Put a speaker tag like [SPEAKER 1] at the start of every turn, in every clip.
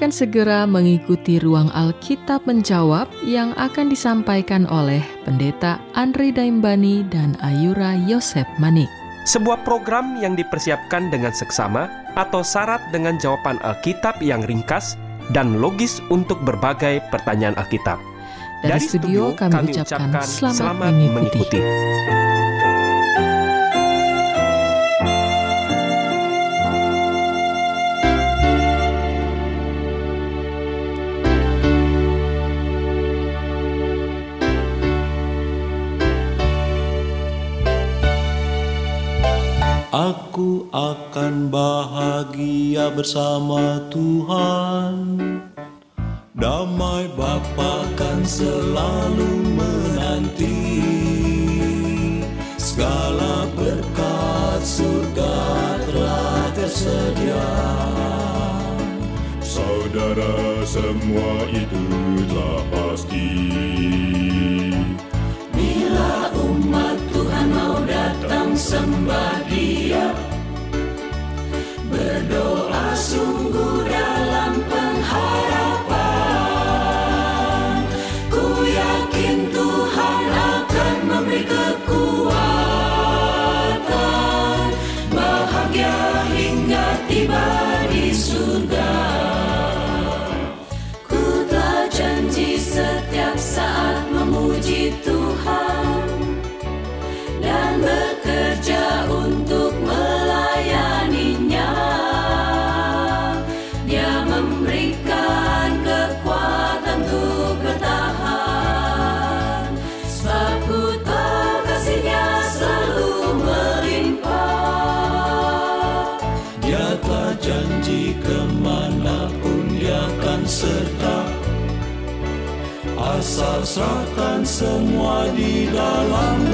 [SPEAKER 1] Akan segera mengikuti ruang Alkitab menjawab yang akan disampaikan oleh Pendeta Andri Daimbani dan Ayura Yosep Manik.
[SPEAKER 2] Sebuah program yang dipersiapkan dengan seksama atau syarat dengan jawaban Alkitab yang ringkas dan logis untuk berbagai pertanyaan Alkitab.
[SPEAKER 1] Dari, Dari studio, studio kami, kami ucapkan, ucapkan selamat, selamat mengikuti. mengikuti.
[SPEAKER 3] Aku akan bahagia bersama Tuhan. Damai Bapa kan selalu menanti. Segala berkat surga telah tersedia. Saudara semua itu telah pasti
[SPEAKER 4] datang sembah dia. Berdoa
[SPEAKER 3] Asal serahkan semua di dalam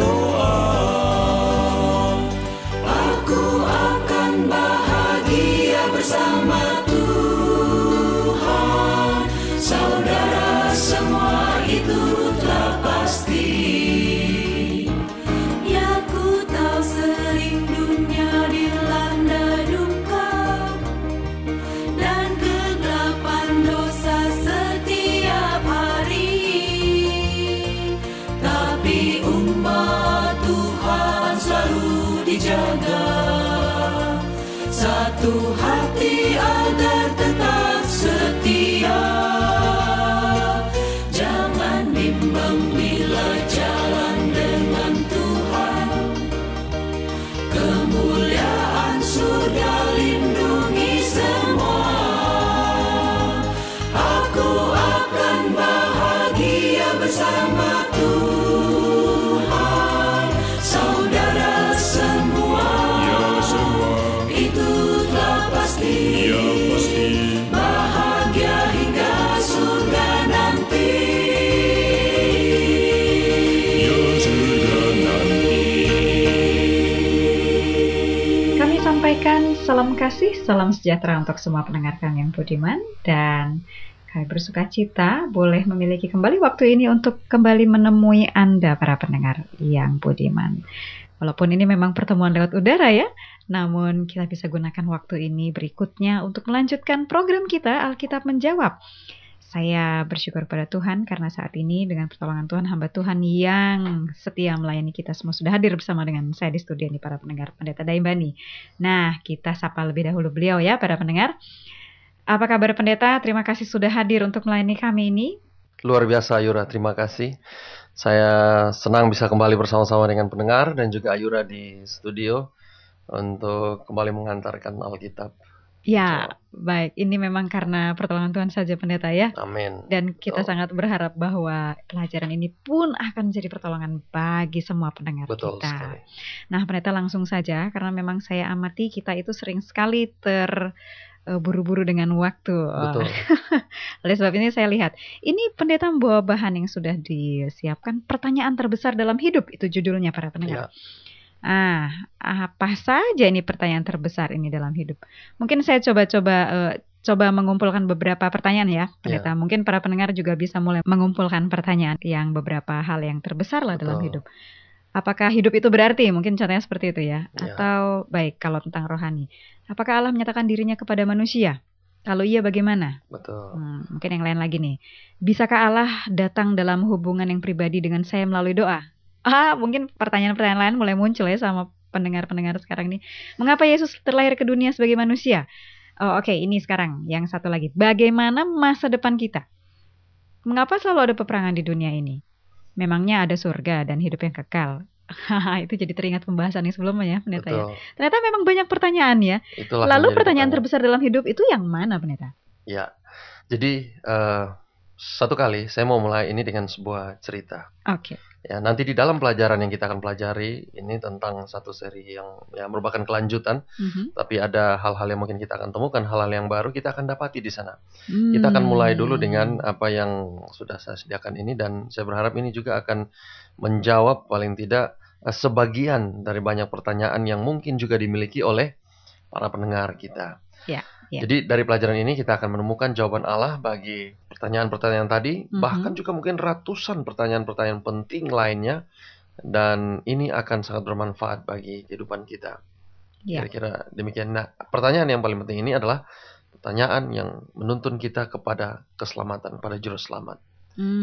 [SPEAKER 4] bersama Tuhan. Saudara semua Itu telah pasti Ya pasti. Bahagia hingga surga nanti.
[SPEAKER 3] Ya sudah nanti.
[SPEAKER 5] Kami sampaikan salam kasih, salam sejahtera untuk semua pendengar kami yang budiman dan kami bersuka cita boleh memiliki kembali waktu ini untuk kembali menemui Anda para pendengar yang budiman. Walaupun ini memang pertemuan lewat udara ya, namun kita bisa gunakan waktu ini berikutnya untuk melanjutkan program kita Alkitab Menjawab. Saya bersyukur pada Tuhan karena saat ini dengan pertolongan Tuhan hamba Tuhan yang setia melayani kita semua sudah hadir bersama dengan saya di studio ini para pendengar Pendeta Daimbani. Nah, kita sapa lebih dahulu beliau ya para pendengar. Apa kabar pendeta? Terima kasih sudah hadir untuk melayani kami ini.
[SPEAKER 6] Luar biasa Ayura, terima kasih. Saya senang bisa kembali bersama-sama dengan pendengar dan juga Ayura di studio untuk kembali mengantarkan Alkitab
[SPEAKER 5] Ya, baik. Ini memang karena pertolongan Tuhan saja pendeta ya.
[SPEAKER 6] Amin.
[SPEAKER 5] Dan kita
[SPEAKER 6] Betul.
[SPEAKER 5] sangat berharap bahwa pelajaran ini pun akan menjadi pertolongan bagi semua pendengar
[SPEAKER 6] Betul
[SPEAKER 5] kita.
[SPEAKER 6] sekali.
[SPEAKER 5] Nah, pendeta langsung saja karena memang saya amati kita itu sering sekali ter buru-buru dengan waktu.
[SPEAKER 6] Betul.
[SPEAKER 5] Oleh sebab ini saya lihat, ini pendeta membawa bahan yang sudah disiapkan, pertanyaan terbesar dalam hidup itu judulnya para pendengar.
[SPEAKER 6] Ya,
[SPEAKER 5] Ah, apa saja ini pertanyaan terbesar ini dalam hidup? Mungkin saya coba-coba eh, coba mengumpulkan beberapa pertanyaan ya, pendeta. Mungkin para pendengar juga bisa mulai mengumpulkan pertanyaan yang beberapa hal yang terbesar lah dalam hidup. Apakah hidup itu berarti? Mungkin contohnya seperti itu ya.
[SPEAKER 6] Ya.
[SPEAKER 5] Atau baik kalau tentang rohani. Apakah Allah menyatakan dirinya kepada manusia? Kalau iya bagaimana?
[SPEAKER 6] betul.
[SPEAKER 5] Hmm, mungkin yang lain lagi nih. Bisakah Allah datang dalam hubungan yang pribadi dengan saya melalui doa? Ah, mungkin pertanyaan-pertanyaan lain mulai muncul ya sama pendengar-pendengar sekarang ini. Mengapa Yesus terlahir ke dunia sebagai manusia? Oh, oke, ini sekarang yang satu lagi. Bagaimana masa depan kita? Mengapa selalu ada peperangan di dunia ini? Memangnya ada surga dan hidup yang kekal? Itu jadi teringat pembahasan yang sebelumnya ya, pendeta ya. Ternyata memang banyak pertanyaan ya.
[SPEAKER 6] Itulah
[SPEAKER 5] Lalu pertanyaan
[SPEAKER 6] pertanyaan.
[SPEAKER 5] terbesar dalam hidup itu yang mana, pendeta?
[SPEAKER 6] Ya. Jadi eh, satu kali saya mau mulai ini dengan sebuah cerita.
[SPEAKER 5] Oke.
[SPEAKER 6] Ya, nanti di dalam pelajaran yang kita akan pelajari ini tentang satu seri yang ya merupakan kelanjutan,
[SPEAKER 5] Mhm.
[SPEAKER 6] tapi ada hal-hal yang mungkin kita akan temukan, hal-hal yang baru kita akan dapati di sana. Kita akan mulai dulu dengan apa yang sudah saya sediakan ini dan saya berharap ini juga akan menjawab paling tidak eh, sebagian dari banyak pertanyaan yang mungkin juga dimiliki oleh para pendengar kita.
[SPEAKER 5] Ya, ya.
[SPEAKER 6] Jadi dari pelajaran ini kita akan menemukan jawaban Allah bagi pertanyaan-pertanyaan tadi,
[SPEAKER 5] Mhm.
[SPEAKER 6] bahkan juga mungkin ratusan pertanyaan-pertanyaan penting lainnya dan ini akan sangat bermanfaat bagi kehidupan kita.
[SPEAKER 5] Ya.
[SPEAKER 6] Kira-kira demikian. Nah, pertanyaan yang paling penting ini adalah pertanyaan yang menuntun kita kepada keselamatan, pada juru selamat.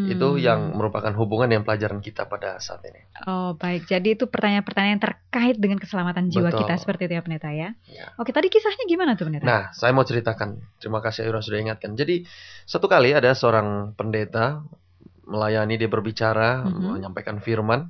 [SPEAKER 6] Itu yang
[SPEAKER 5] Hmm.
[SPEAKER 6] merupakan hubungan yang pelajaran kita pada saat ini.
[SPEAKER 5] Oh, baik. Jadi itu pertanyaan-pertanyaan terkait dengan keselamatan jiwa
[SPEAKER 6] Betul.
[SPEAKER 5] kita seperti itu ya, pendeta ya.
[SPEAKER 6] Ya.
[SPEAKER 5] Oke, tadi kisahnya gimana tuh, pendeta?
[SPEAKER 6] Nah, saya mau ceritakan. Terima kasih Ayura sudah ingatkan. Jadi, satu kali ada seorang pendeta melayani, dia berbicara,
[SPEAKER 5] Mhm.
[SPEAKER 6] menyampaikan firman.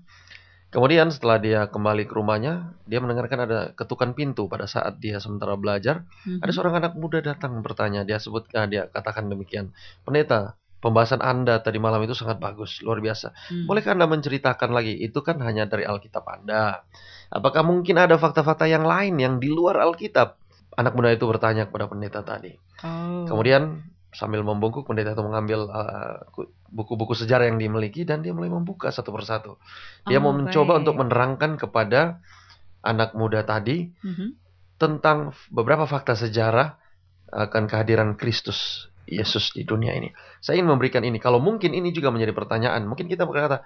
[SPEAKER 6] Kemudian setelah dia kembali ke rumahnya, dia mendengarkan ada ketukan pintu pada saat dia sementara belajar.
[SPEAKER 5] Mhm.
[SPEAKER 6] Ada seorang anak muda datang bertanya. Dia sebut, ah, dia katakan demikian. Pendeta, pembahasan Anda tadi malam itu sangat bagus, luar biasa.
[SPEAKER 5] Hmm.
[SPEAKER 6] Bolehkah Anda menceritakan lagi? Itu kan hanya dari Alkitab Anda. Apakah mungkin ada fakta-fakta yang lain yang di luar Alkitab? Anak muda itu bertanya kepada pendeta tadi.
[SPEAKER 5] Oh.
[SPEAKER 6] Kemudian sambil membungkuk, pendeta itu mengambil uh, ku- buku-buku sejarah yang dimiliki dan dia mulai membuka satu persatu. Dia
[SPEAKER 5] Oh,
[SPEAKER 6] mau mencoba
[SPEAKER 5] baik.
[SPEAKER 6] untuk menerangkan kepada anak muda tadi
[SPEAKER 5] Mhm.
[SPEAKER 6] tentang beberapa fakta sejarah akan kehadiran Kristus Yesus di dunia ini. Saya ingin memberikan ini. Kalau mungkin ini juga menjadi pertanyaan, mungkin kita berkata,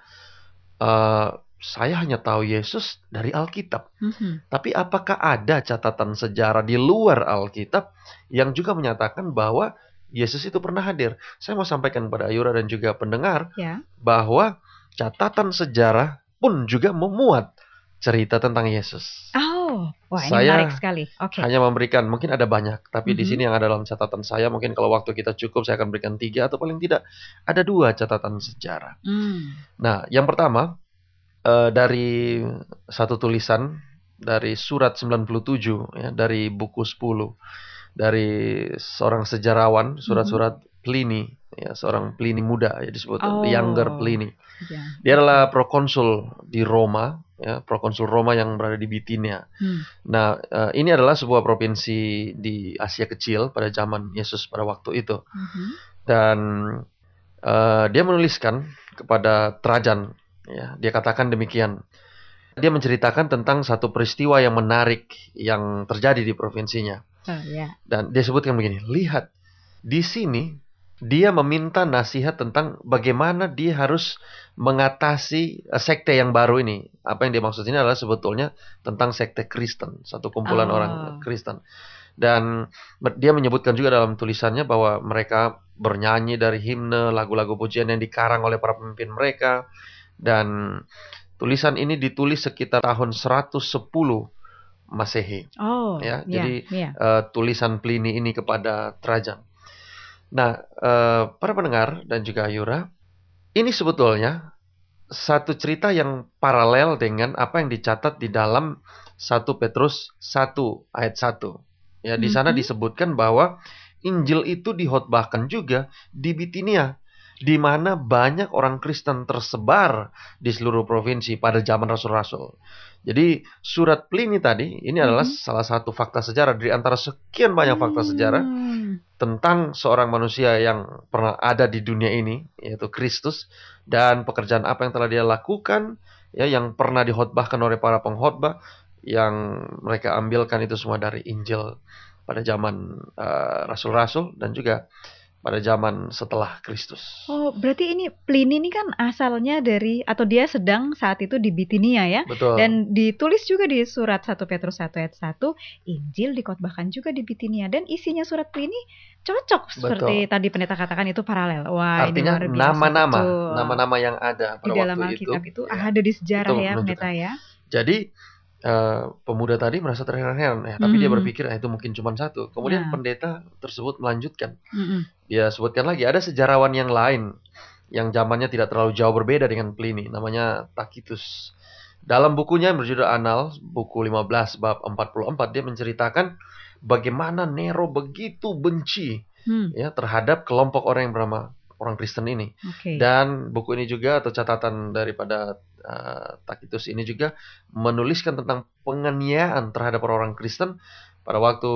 [SPEAKER 6] "Eh, saya hanya tahu Yesus dari Alkitab.
[SPEAKER 5] Mhm.
[SPEAKER 6] Tapi apakah ada catatan sejarah di luar Alkitab yang juga menyatakan bahwa Yesus itu pernah hadir? Saya mau sampaikan pada Ayura dan juga pendengar
[SPEAKER 5] Ya.
[SPEAKER 6] bahwa catatan sejarah pun juga memuat cerita tentang Yesus.
[SPEAKER 5] Oh, wah ini
[SPEAKER 6] Saya
[SPEAKER 5] menarik sekali. Oke.
[SPEAKER 6] Hanya memberikan, mungkin ada banyak, tapi di
[SPEAKER 5] Mhm.
[SPEAKER 6] sini yang ada dalam catatan saya, mungkin kalau waktu kita cukup, saya akan berikan tiga atau paling tidak ada dua catatan sejarah.
[SPEAKER 5] Hmm.
[SPEAKER 6] Nah, yang pertama eh, dari satu tulisan dari surat 97 ya, dari buku 10 dari seorang sejarawan, surat-surat Pliny ya, seorang Pliny muda ya disebut
[SPEAKER 5] Oh.
[SPEAKER 6] younger Pliny.
[SPEAKER 5] Ya.
[SPEAKER 6] Dia adalah prokonsul di Roma ya, prokonsul Roma yang berada di Bitinia.
[SPEAKER 5] Hmm.
[SPEAKER 6] Nah, eh, ini adalah sebuah provinsi di Asia Kecil pada zaman Yesus pada waktu itu.
[SPEAKER 5] Mhm.
[SPEAKER 6] Dan eh, dia menuliskan kepada Trajan, ya, dia katakan demikian. dia menceritakan tentang satu peristiwa yang menarik yang terjadi di provinsinya.
[SPEAKER 5] Oh, ya.
[SPEAKER 6] Dan dia sebutkan begini, lihat di sini dia meminta nasihat tentang bagaimana dia harus mengatasi eh, sekte yang baru ini. Apa yang dia maksud ini adalah sebetulnya tentang sekte Kristen, satu kumpulan
[SPEAKER 5] Oh.
[SPEAKER 6] orang Kristen. Dan dia menyebutkan juga dalam tulisannya bahwa mereka bernyanyi dari himne, lagu-lagu pujian yang dikarang oleh para pemimpin mereka. Dan tulisan ini ditulis sekitar tahun 110 Masehi
[SPEAKER 5] Oh,
[SPEAKER 6] Ya,
[SPEAKER 5] ya,
[SPEAKER 6] jadi-
[SPEAKER 5] ya.
[SPEAKER 6] eh, tulisan Pliny ini kepada Trajan. Nah, eh, para pendengar dan juga Ayura, ini sebetulnya satu cerita yang paralel dengan apa yang dicatat di dalam 1 Petrus 1 ayat 1. Ya, di sana
[SPEAKER 5] Mhm.
[SPEAKER 6] disebutkan bahwa Injil itu dihotbahkan juga di Bitinia, di mana banyak orang Kristen tersebar di seluruh provinsi pada zaman rasul-rasul. Jadi surat Pliny tadi ini adalah
[SPEAKER 5] Mhm.
[SPEAKER 6] salah satu fakta sejarah dari antara sekian banyak fakta sejarah
[SPEAKER 5] Hmm.
[SPEAKER 6] Tentang seorang manusia yang pernah ada di dunia ini yaitu Kristus dan pekerjaan apa yang telah dia lakukan ya yang pernah dihotbahkan oleh para pengkhotbah yang mereka ambilkan itu semua dari Injil pada zaman eh, rasul-rasul dan juga pada zaman setelah Kristus.
[SPEAKER 5] Oh, berarti ini Pliny ini kan asalnya dari atau dia sedang saat itu di Bitinia ya.
[SPEAKER 6] Betul.
[SPEAKER 5] Dan ditulis juga di surat 1 Petrus 1 ayat 1, Injil dikotbahkan juga di Bitinia dan isinya surat Pliny cocok seperti tadi pendeta katakan itu paralel. Wah, ini
[SPEAKER 6] Artinya nama-nama,
[SPEAKER 5] betul.
[SPEAKER 6] nama-nama yang ada
[SPEAKER 5] di
[SPEAKER 6] pada
[SPEAKER 5] dalam
[SPEAKER 6] waktu itu.
[SPEAKER 5] Alkitab itu,
[SPEAKER 6] ya,
[SPEAKER 5] ada di sejarah
[SPEAKER 6] itu
[SPEAKER 5] ya, pendeta ya.
[SPEAKER 6] Jadi eh, pemuda tadi merasa terheran-heran ya, tapi dia
[SPEAKER 5] Mhm.
[SPEAKER 6] berpikir ah, itu mungkin cuma satu. Kemudian
[SPEAKER 5] Nah.
[SPEAKER 6] pendeta tersebut melanjutkan.
[SPEAKER 5] Mm-mm.
[SPEAKER 6] Dia sebutkan lagi ada sejarawan yang lain yang zamannya tidak terlalu jauh berbeda dengan Pliny, namanya Tacitus. Dalam bukunya yang berjudul Annals, buku 15 bab 44 dia menceritakan bagaimana Nero begitu benci
[SPEAKER 5] Hmm,
[SPEAKER 6] ya terhadap kelompok orang yang bernama orang Kristen ini.
[SPEAKER 5] Oke.
[SPEAKER 6] Dan buku ini juga atau catatan daripada uh, Tacitus ini juga menuliskan tentang penganiayaan terhadap orang Kristen pada waktu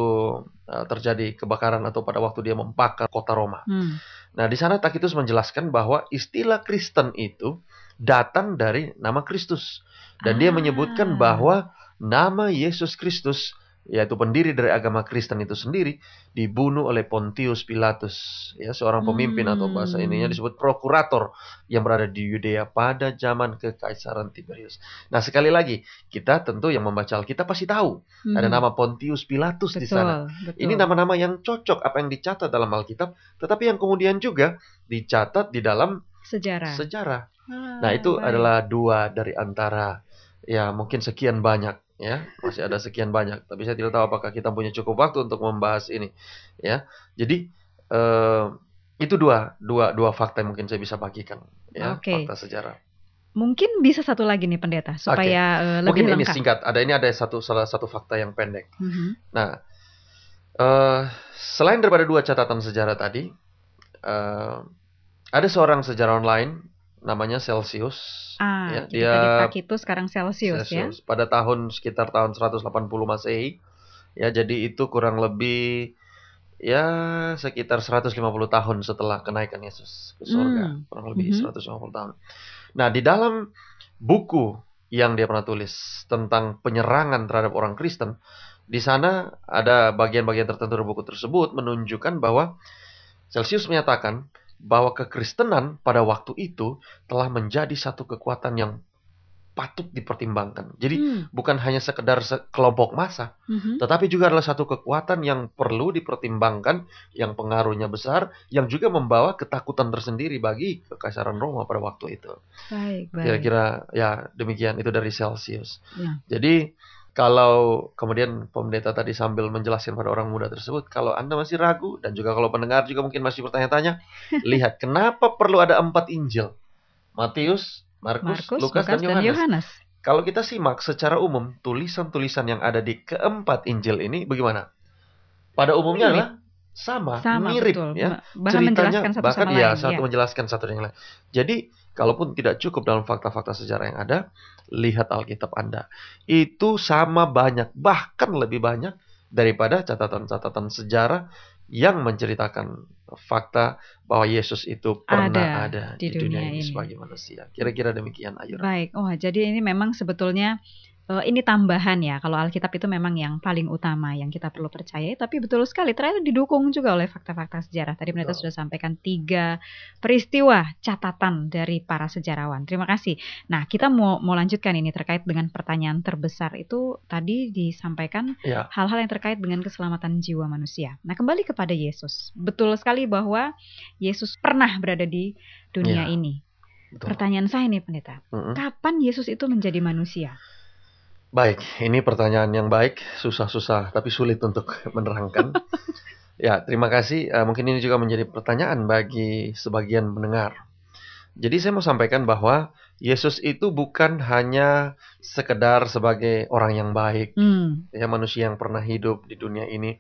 [SPEAKER 6] uh, terjadi kebakaran atau pada waktu dia membakar kota Roma.
[SPEAKER 5] Hmm.
[SPEAKER 6] Nah, di sana Tacitus menjelaskan bahwa istilah Kristen itu datang dari nama Kristus dan dia
[SPEAKER 5] Ah.
[SPEAKER 6] menyebutkan bahwa nama Yesus Kristus yaitu pendiri dari agama Kristen itu sendiri dibunuh oleh Pontius Pilatus ya seorang pemimpin atau bahasa
[SPEAKER 5] Hmm.
[SPEAKER 6] ininya disebut prokurator yang berada di Yudea pada zaman kekaisaran Tiberius. Nah, sekali lagi kita tentu yang membaca Alkitab pasti tahu ada
[SPEAKER 5] Hmm.
[SPEAKER 6] nama Pontius Pilatus di sana.
[SPEAKER 5] Betul, betul.
[SPEAKER 6] Ini nama-nama yang cocok apa yang dicatat dalam Alkitab, tetapi yang kemudian juga dicatat di dalam
[SPEAKER 5] sejarah.
[SPEAKER 6] sejarah.
[SPEAKER 5] Ah,
[SPEAKER 6] Nah, itu
[SPEAKER 5] baik.
[SPEAKER 6] adalah dua dari antara ya mungkin sekian banyak ya, masih ada sekian banyak, tapi saya tidak tahu apakah kita punya cukup waktu untuk membahas ini ya. Jadi eh, itu dua dua dua fakta yang mungkin saya bisa bagikan ya,
[SPEAKER 5] Oke.
[SPEAKER 6] fakta sejarah.
[SPEAKER 5] Mungkin bisa satu lagi nih pendeta supaya eh, lebih
[SPEAKER 6] Mungkin ini
[SPEAKER 5] lengkap.
[SPEAKER 6] singkat. Ada ini ada satu salah satu fakta yang pendek.
[SPEAKER 5] Mhm.
[SPEAKER 6] Nah, eh, selain daripada dua catatan sejarah tadi, eh, ada seorang sejarawan lain namanya Celsius.
[SPEAKER 5] Ah,
[SPEAKER 6] ya, dia
[SPEAKER 5] tadi Tacitus sekarang Celsius, ya.
[SPEAKER 6] Celsius pada tahun sekitar tahun 180 Masehi. Ya, jadi itu kurang lebih ya sekitar 150 tahun setelah kenaikan Yesus ke surga,
[SPEAKER 5] Hmm.
[SPEAKER 6] kurang lebih
[SPEAKER 5] Mhm.
[SPEAKER 6] 150 tahun. Nah, di dalam buku yang dia pernah tulis tentang penyerangan terhadap orang Kristen, di sana ada bagian-bagian tertentu dari buku tersebut menunjukkan bahwa Celsius menyatakan bahwa kekristenan pada waktu itu telah menjadi satu kekuatan yang patut dipertimbangkan. Jadi
[SPEAKER 5] Hmm,
[SPEAKER 6] bukan hanya sekedar se- kelompok massa,
[SPEAKER 5] mhm.
[SPEAKER 6] tetapi juga adalah satu kekuatan yang perlu dipertimbangkan, yang pengaruhnya besar, yang juga membawa ketakutan tersendiri bagi kekaisaran Roma pada waktu itu.
[SPEAKER 5] Baik, baik.
[SPEAKER 6] Kira-kira ya demikian itu dari Celsius.
[SPEAKER 5] Ya.
[SPEAKER 6] Jadi kalau kemudian pendeta tadi sambil menjelaskan pada orang muda tersebut, kalau Anda masih ragu dan juga kalau pendengar juga mungkin masih bertanya-tanya, lihat kenapa perlu ada empat Injil? Matius, Markus, Lukas, dan Yohanes.
[SPEAKER 5] Yohanes.
[SPEAKER 6] Kalau kita simak secara umum tulisan-tulisan yang ada di keempat Injil ini bagaimana? Pada umumnya adalah sama,
[SPEAKER 5] Sama
[SPEAKER 6] mirip
[SPEAKER 5] betul.
[SPEAKER 6] ya.
[SPEAKER 5] Bahkan menjelaskan satu
[SPEAKER 6] bahkan
[SPEAKER 5] sama
[SPEAKER 6] ya
[SPEAKER 5] lain.
[SPEAKER 6] satu
[SPEAKER 5] ya.
[SPEAKER 6] menjelaskan satu yang lain. Jadi kalaupun tidak cukup dalam fakta-fakta sejarah yang ada, lihat Alkitab Anda. Itu sama banyak, bahkan lebih banyak daripada catatan-catatan sejarah yang menceritakan fakta bahwa Yesus itu pernah ada,
[SPEAKER 5] Ada di
[SPEAKER 6] di, dunia,
[SPEAKER 5] dunia
[SPEAKER 6] ini
[SPEAKER 5] ini.
[SPEAKER 6] sebagai manusia. Kira-kira demikian, Ayura.
[SPEAKER 5] Baik, oh jadi ini memang sebetulnya eh, ini tambahan ya. Kalau Alkitab itu memang yang paling utama yang kita perlu percayai. Tapi betul sekali, ternyata didukung juga oleh fakta-fakta sejarah. Tadi mereka sudah sampaikan tiga peristiwa catatan dari para sejarawan. Terima kasih. Nah, kita mau mau lanjutkan ini terkait dengan pertanyaan terbesar itu tadi disampaikan
[SPEAKER 6] Ya,
[SPEAKER 5] hal-hal yang terkait dengan keselamatan jiwa manusia. Nah, kembali kepada Yesus. Betul sekali bahwa Yesus pernah berada di dunia
[SPEAKER 6] Ya,
[SPEAKER 5] ini.
[SPEAKER 6] betul.
[SPEAKER 5] Pertanyaan saya nih, pendeta.
[SPEAKER 6] Mm-mm.
[SPEAKER 5] Kapan Yesus itu menjadi manusia?
[SPEAKER 6] Baik, ini pertanyaan yang baik, susah-susah tapi sulit untuk menerangkan. ya, terima kasih. Eh, mungkin ini juga menjadi pertanyaan bagi sebagian pendengar. Jadi saya mau sampaikan bahwa Yesus itu bukan hanya sekedar sebagai orang yang baik,
[SPEAKER 5] Hmm,
[SPEAKER 6] ya manusia yang pernah hidup di dunia ini,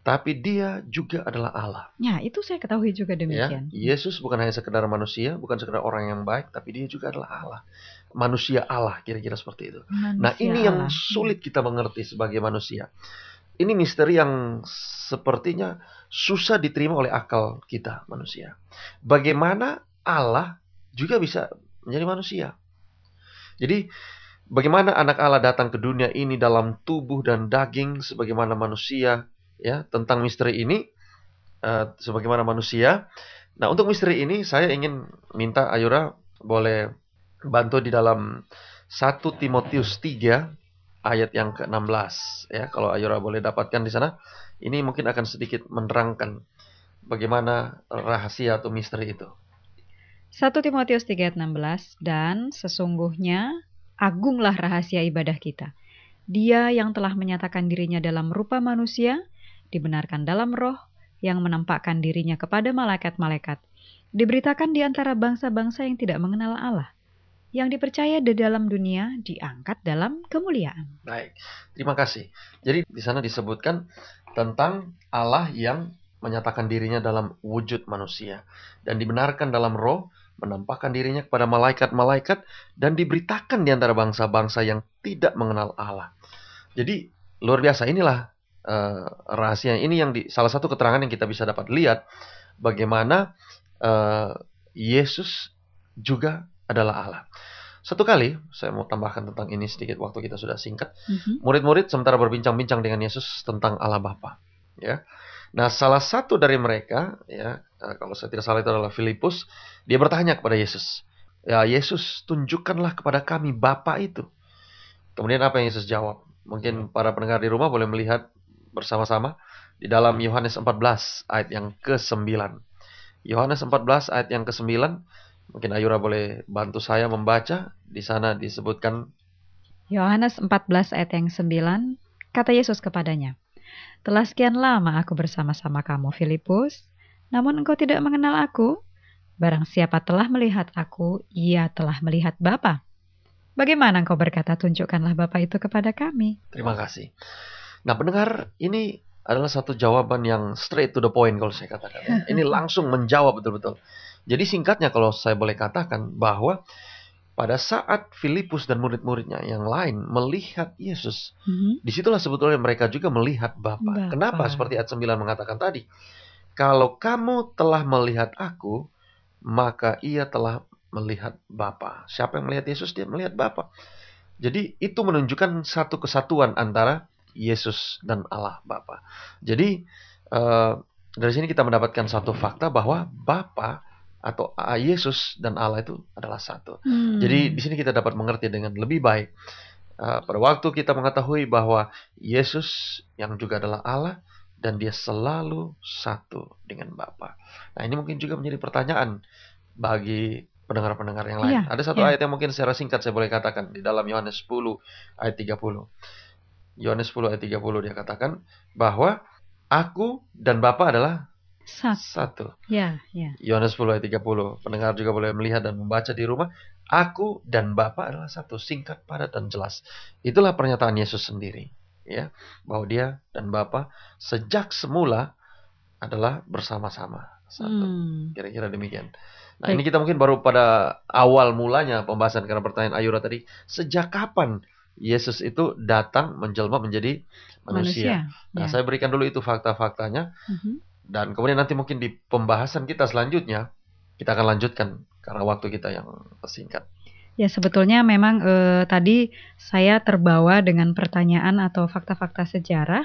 [SPEAKER 6] tapi dia juga adalah Allah.
[SPEAKER 5] ya itu saya ketahui juga
[SPEAKER 6] Ya,
[SPEAKER 5] demikian.
[SPEAKER 6] Yesus bukan hanya sekedar manusia, bukan sekedar orang yang baik, tapi dia juga adalah Allah. Manusia Allah, kira-kira seperti itu. Nah,
[SPEAKER 5] Manusia
[SPEAKER 6] ini yang
[SPEAKER 5] Allah.
[SPEAKER 6] sulit kita mengerti sebagai manusia. Ini misteri yang sepertinya susah diterima oleh akal kita manusia. Bagaimana Allah juga bisa menjadi manusia? Jadi, bagaimana anak Allah datang ke dunia ini dalam tubuh dan daging sebagaimana manusia, ya, tentang misteri ini eh, sebagaimana manusia. Nah, untuk misteri ini saya ingin minta Ayura boleh bantu di dalam 1 Timotius 3 ayat yang ke-16 ya. Kalau Ayura boleh dapatkan di sana, ini mungkin akan sedikit menerangkan bagaimana rahasia atau misteri itu.
[SPEAKER 5] 1 Timotius 3 ayat 16 dan sesungguhnya agunglah rahasia ibadah kita. Dia yang telah menyatakan dirinya dalam rupa manusia, dibenarkan dalam roh, yang menampakkan dirinya kepada malaikat-malaikat, diberitakan di antara bangsa-bangsa yang tidak mengenal Allah, yang dipercaya di dalam dunia diangkat dalam kemuliaan.
[SPEAKER 6] Baik, terima kasih. Jadi di sana disebutkan tentang Allah yang menyatakan dirinya dalam wujud manusia dan dibenarkan dalam roh, menampakkan dirinya kepada malaikat-malaikat dan diberitakan di antara bangsa-bangsa yang tidak mengenal Allah. Jadi luar biasa inilah eh, rahasia ini yang di salah satu keterangan yang kita bisa dapat lihat bagaimana eh, Yesus juga adalah Allah. Satu kali saya mau tambahkan tentang ini sedikit waktu kita sudah singkat.
[SPEAKER 5] Mhm.
[SPEAKER 6] Murid-murid sementara berbincang-bincang dengan Yesus tentang Allah Bapa. Ya. Nah, salah satu dari mereka, ya, eh, kalau saya tidak salah itu adalah Filipus, dia bertanya kepada Yesus, ya Yesus tunjukkanlah kepada kami Bapa itu. Kemudian apa yang Yesus jawab? Mungkin para pendengar di rumah boleh melihat bersama-sama di dalam Yohanes 14 ayat yang ke-9. Yohanes 14 ayat yang ke-9, mungkin Ayura boleh bantu saya membaca. Di sana disebutkan
[SPEAKER 5] Yohanes 14 ayat yang 9, kata Yesus kepadanya, Telah sekian lama aku bersama-sama kamu, Filipus, namun engkau tidak mengenal aku. Barang siapa telah melihat aku, ia telah melihat Bapa. Bagaimana engkau berkata, tunjukkanlah Bapa itu kepada kami?
[SPEAKER 6] Terima kasih. Nah, pendengar, ini adalah satu jawaban yang straight to the point kalau saya katakan. Ini langsung menjawab betul-betul. Jadi singkatnya kalau saya boleh katakan bahwa pada saat Filipus dan murid-muridnya yang lain melihat Yesus,
[SPEAKER 5] Mhm.
[SPEAKER 6] di situlah sebetulnya mereka juga melihat Bapa.
[SPEAKER 5] Bapa.
[SPEAKER 6] Kenapa? Seperti ayat 9 mengatakan tadi. Kalau kamu telah melihat aku, maka ia telah melihat Bapa. Siapa yang melihat Yesus? Dia melihat Bapa. Jadi itu menunjukkan satu kesatuan antara Yesus dan Allah Bapa. Jadi eh, dari sini kita mendapatkan satu fakta bahwa Bapa atau Yesus dan Allah itu adalah satu.
[SPEAKER 5] Hmm.
[SPEAKER 6] Jadi di sini kita dapat mengerti dengan lebih baik. Uh, pada waktu kita mengetahui bahwa Yesus yang juga adalah Allah dan dia selalu satu dengan Bapa. Nah ini mungkin juga menjadi pertanyaan bagi pendengar-pendengar yang lain.
[SPEAKER 5] Iya,
[SPEAKER 6] Ada satu
[SPEAKER 5] iya.
[SPEAKER 6] ayat yang mungkin secara singkat saya boleh katakan di dalam Yohanes 10 ayat 30. Yohanes 10 ayat 30 dia katakan bahwa aku dan Bapa adalah
[SPEAKER 5] Sat.
[SPEAKER 6] satu.
[SPEAKER 5] Ya, ya.
[SPEAKER 6] Yohanes 10 ayat 30. Pendengar juga boleh melihat dan membaca di rumah. Aku dan Bapa adalah satu, singkat, padat dan jelas. Itulah pernyataan Yesus sendiri, ya, bahwa dia dan Bapa sejak semula adalah bersama-sama satu.
[SPEAKER 5] Hmm.
[SPEAKER 6] Kira-kira demikian. Nah,
[SPEAKER 5] Baik.
[SPEAKER 6] ini kita mungkin baru pada awal mulanya pembahasan karena pertanyaan Ayura tadi, sejak kapan Yesus itu datang menjelma menjadi manusia? Nah,
[SPEAKER 5] ya.
[SPEAKER 6] saya berikan dulu itu fakta-faktanya
[SPEAKER 5] Mhm.
[SPEAKER 6] Dan kemudian nanti mungkin di pembahasan kita selanjutnya kita akan lanjutkan karena waktu kita yang singkat.
[SPEAKER 5] Ya sebetulnya memang eh, tadi saya terbawa dengan pertanyaan atau fakta-fakta sejarah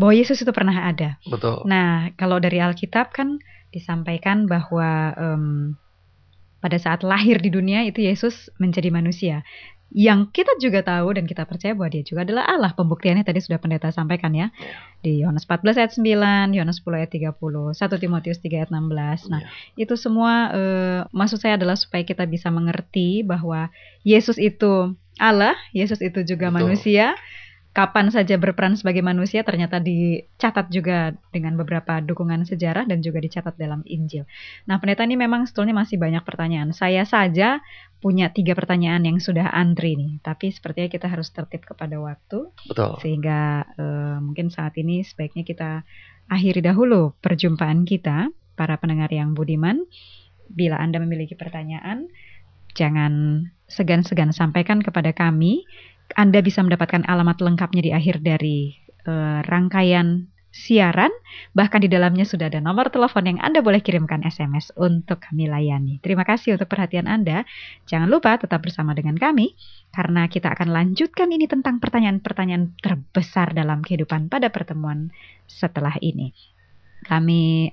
[SPEAKER 5] bahwa Yesus itu pernah ada.
[SPEAKER 6] Betul.
[SPEAKER 5] Nah kalau dari Alkitab kan disampaikan bahwa em, pada saat lahir di dunia itu Yesus menjadi manusia. Yang kita juga tahu dan kita percaya bahwa dia juga adalah Allah. Pembuktiannya tadi sudah pendeta sampaikan ya. Di Yohanes 14 ayat 9, Yohanes 10 ayat 30, 1 Timotius 3 ayat 16. Nah,
[SPEAKER 6] Ya.
[SPEAKER 5] itu semua eh, maksud saya adalah supaya kita bisa mengerti bahwa Yesus itu Allah, Yesus itu juga
[SPEAKER 6] Betul.
[SPEAKER 5] manusia. Kapan saja berperan sebagai manusia ternyata dicatat juga dengan beberapa dukungan sejarah dan juga dicatat dalam Injil. Nah, pendeta ini memang sebetulnya masih banyak pertanyaan. Saya saja punya tiga pertanyaan yang sudah antri nih, tapi sepertinya kita harus tertib kepada waktu
[SPEAKER 6] Betul.
[SPEAKER 5] sehingga eh, mungkin saat ini sebaiknya kita akhiri dahulu perjumpaan kita para pendengar yang budiman. Bila Anda memiliki pertanyaan, jangan segan-segan sampaikan kepada kami. Anda bisa mendapatkan alamat lengkapnya di akhir dari eh, rangkaian siaran. Bahkan di dalamnya sudah ada nomor telepon yang Anda boleh kirimkan SMS untuk kami layani. Terima kasih untuk perhatian Anda. Jangan lupa tetap bersama dengan kami karena kita akan lanjutkan ini tentang pertanyaan-pertanyaan terbesar dalam kehidupan pada pertemuan setelah ini. Kami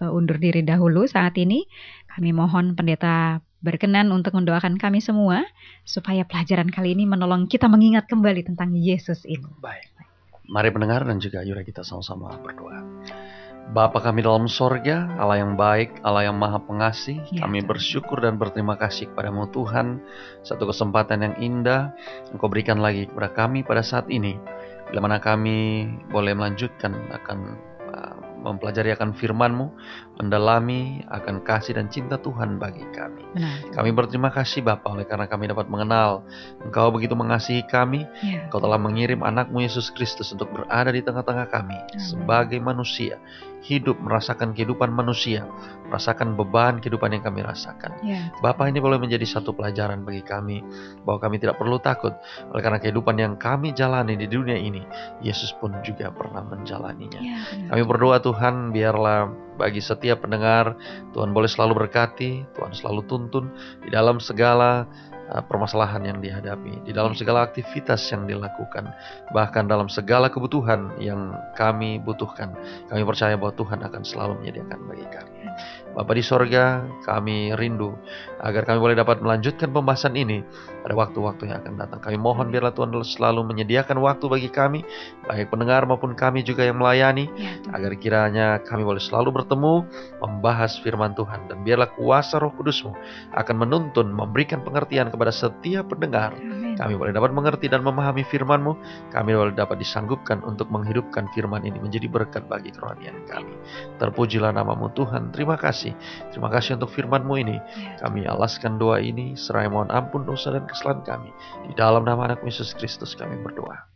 [SPEAKER 5] eh, undur diri dahulu saat ini. Kami mohon pendeta berkenan untuk mendoakan kami semua supaya pelajaran kali ini menolong kita mengingat kembali tentang Yesus ini.
[SPEAKER 6] Baik. Mari pendengar dan juga yura kita sama-sama berdoa. Bapa kami dalam sorga, Allah yang baik, Allah yang maha pengasih,
[SPEAKER 5] Ya,
[SPEAKER 6] kami
[SPEAKER 5] Tuhan.
[SPEAKER 6] bersyukur dan berterima kasih kepadamu Tuhan, satu kesempatan yang indah Engkau berikan lagi kepada kami pada saat ini, bila mana kami boleh melanjutkan akan uh, mempelajari akan firman-Mu, mendalami akan kasih dan cinta Tuhan bagi kami.
[SPEAKER 5] Benar.
[SPEAKER 6] Kami berterima kasih Bapa oleh karena kami dapat mengenal Engkau begitu mengasihi kami,
[SPEAKER 5] Ya.
[SPEAKER 6] Engkau telah mengirim anakmu Yesus Kristus untuk berada di tengah-tengah kami sebagai manusia, hidup merasakan kehidupan manusia, merasakan beban kehidupan yang kami rasakan.
[SPEAKER 5] Ya.
[SPEAKER 6] Bapak ini boleh menjadi satu pelajaran bagi kami bahwa kami tidak perlu takut oleh karena kehidupan yang kami jalani di dunia ini, Yesus pun juga pernah menjalaninya.
[SPEAKER 5] Ya, benar.
[SPEAKER 6] Kami berdoa Tuhan biarlah bagi setiap pendengar Tuhan boleh selalu berkati, Tuhan selalu tuntun di dalam segala uh, permasalahan yang dihadapi, di dalam segala aktivitas yang dilakukan, bahkan dalam segala kebutuhan yang kami butuhkan. Kami percaya bahwa Tuhan akan selalu menyediakan bagi kami. Bapa di sorga, kami rindu agar kami boleh dapat melanjutkan pembahasan ini pada waktu-waktu yang akan datang. Kami mohon biarlah Tuhan selalu menyediakan waktu bagi kami, baik pendengar maupun kami juga yang melayani,
[SPEAKER 5] Ya,
[SPEAKER 6] agar kiranya kami boleh selalu bertemu, membahas firman Tuhan, dan biarlah kuasa roh kudusmu akan menuntun, memberikan pengertian kepada setiap pendengar.
[SPEAKER 5] Amin.
[SPEAKER 6] Kami boleh dapat mengerti dan memahami firman-Mu, kami boleh dapat disanggupkan untuk menghidupkan firman ini menjadi berkat bagi kerohanian kami. Terpujilah namamu Tuhan, terima kasih. Terima kasih untuk firman-Mu ini.
[SPEAKER 5] Ya.
[SPEAKER 6] Kami alaskan doa ini, serai mohon ampun dosa dan kesalahan kami. Di dalam nama anak Yesus Kristus kami berdoa.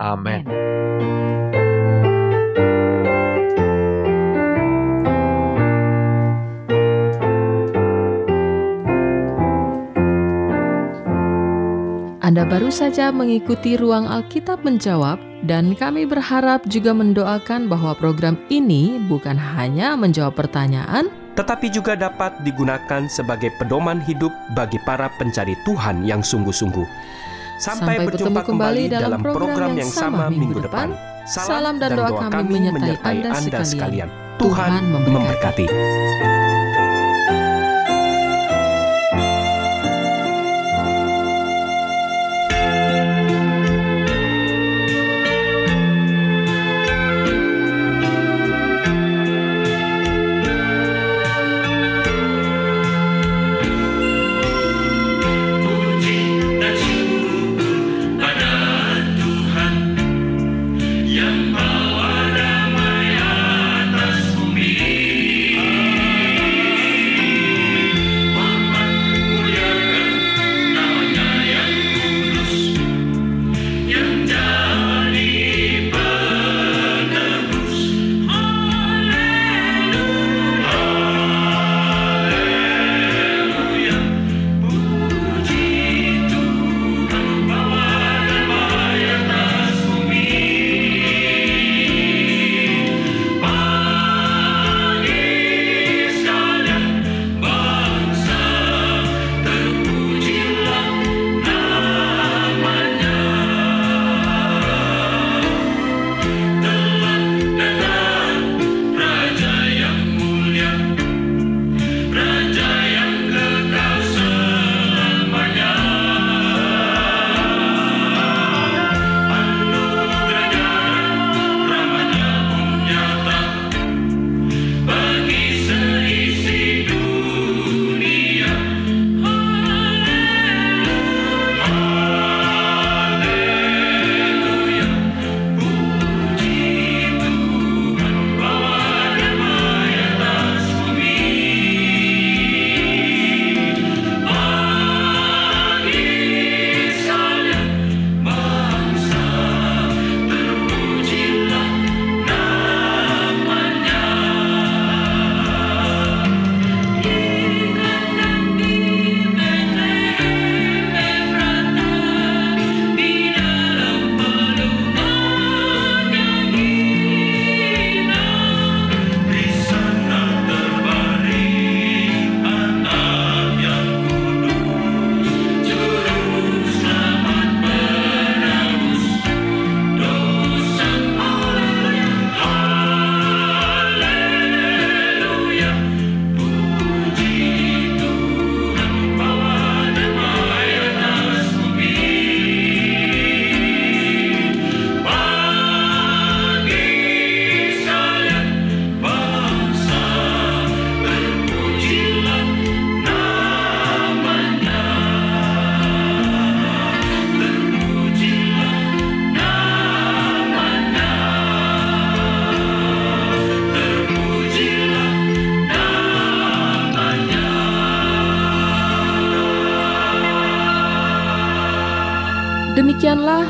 [SPEAKER 6] Amin.
[SPEAKER 1] Anda baru saja mengikuti ruang Alkitab menjawab dan kami berharap juga mendoakan bahwa program ini bukan hanya menjawab pertanyaan,
[SPEAKER 2] tetapi juga dapat digunakan sebagai pedoman hidup bagi para pencari Tuhan yang sungguh-sungguh. Sampai, berjumpa kembali dalam program yang sama minggu depan.
[SPEAKER 1] Salam dan doa kami menyertai Anda sekalian.
[SPEAKER 2] Tuhan
[SPEAKER 1] Tuhan memberkati.
[SPEAKER 2] memberkati.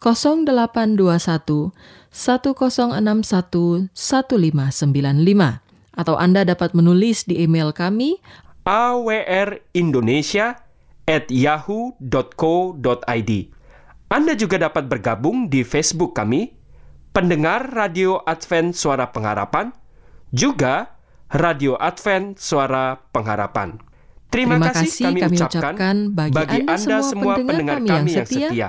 [SPEAKER 1] 0821 1061 1595 atau Anda dapat menulis di email kami
[SPEAKER 2] awrindonesia at yahoo.co.id. Anda juga dapat bergabung di Facebook kami, pendengar Radio Advent Suara Pengharapan, juga Radio Advent Suara Pengharapan. Terima,
[SPEAKER 1] Terima
[SPEAKER 2] kasih, kami, ucapkan,
[SPEAKER 1] ucapkan bagi, Anda, semua pendengar kami yang setia.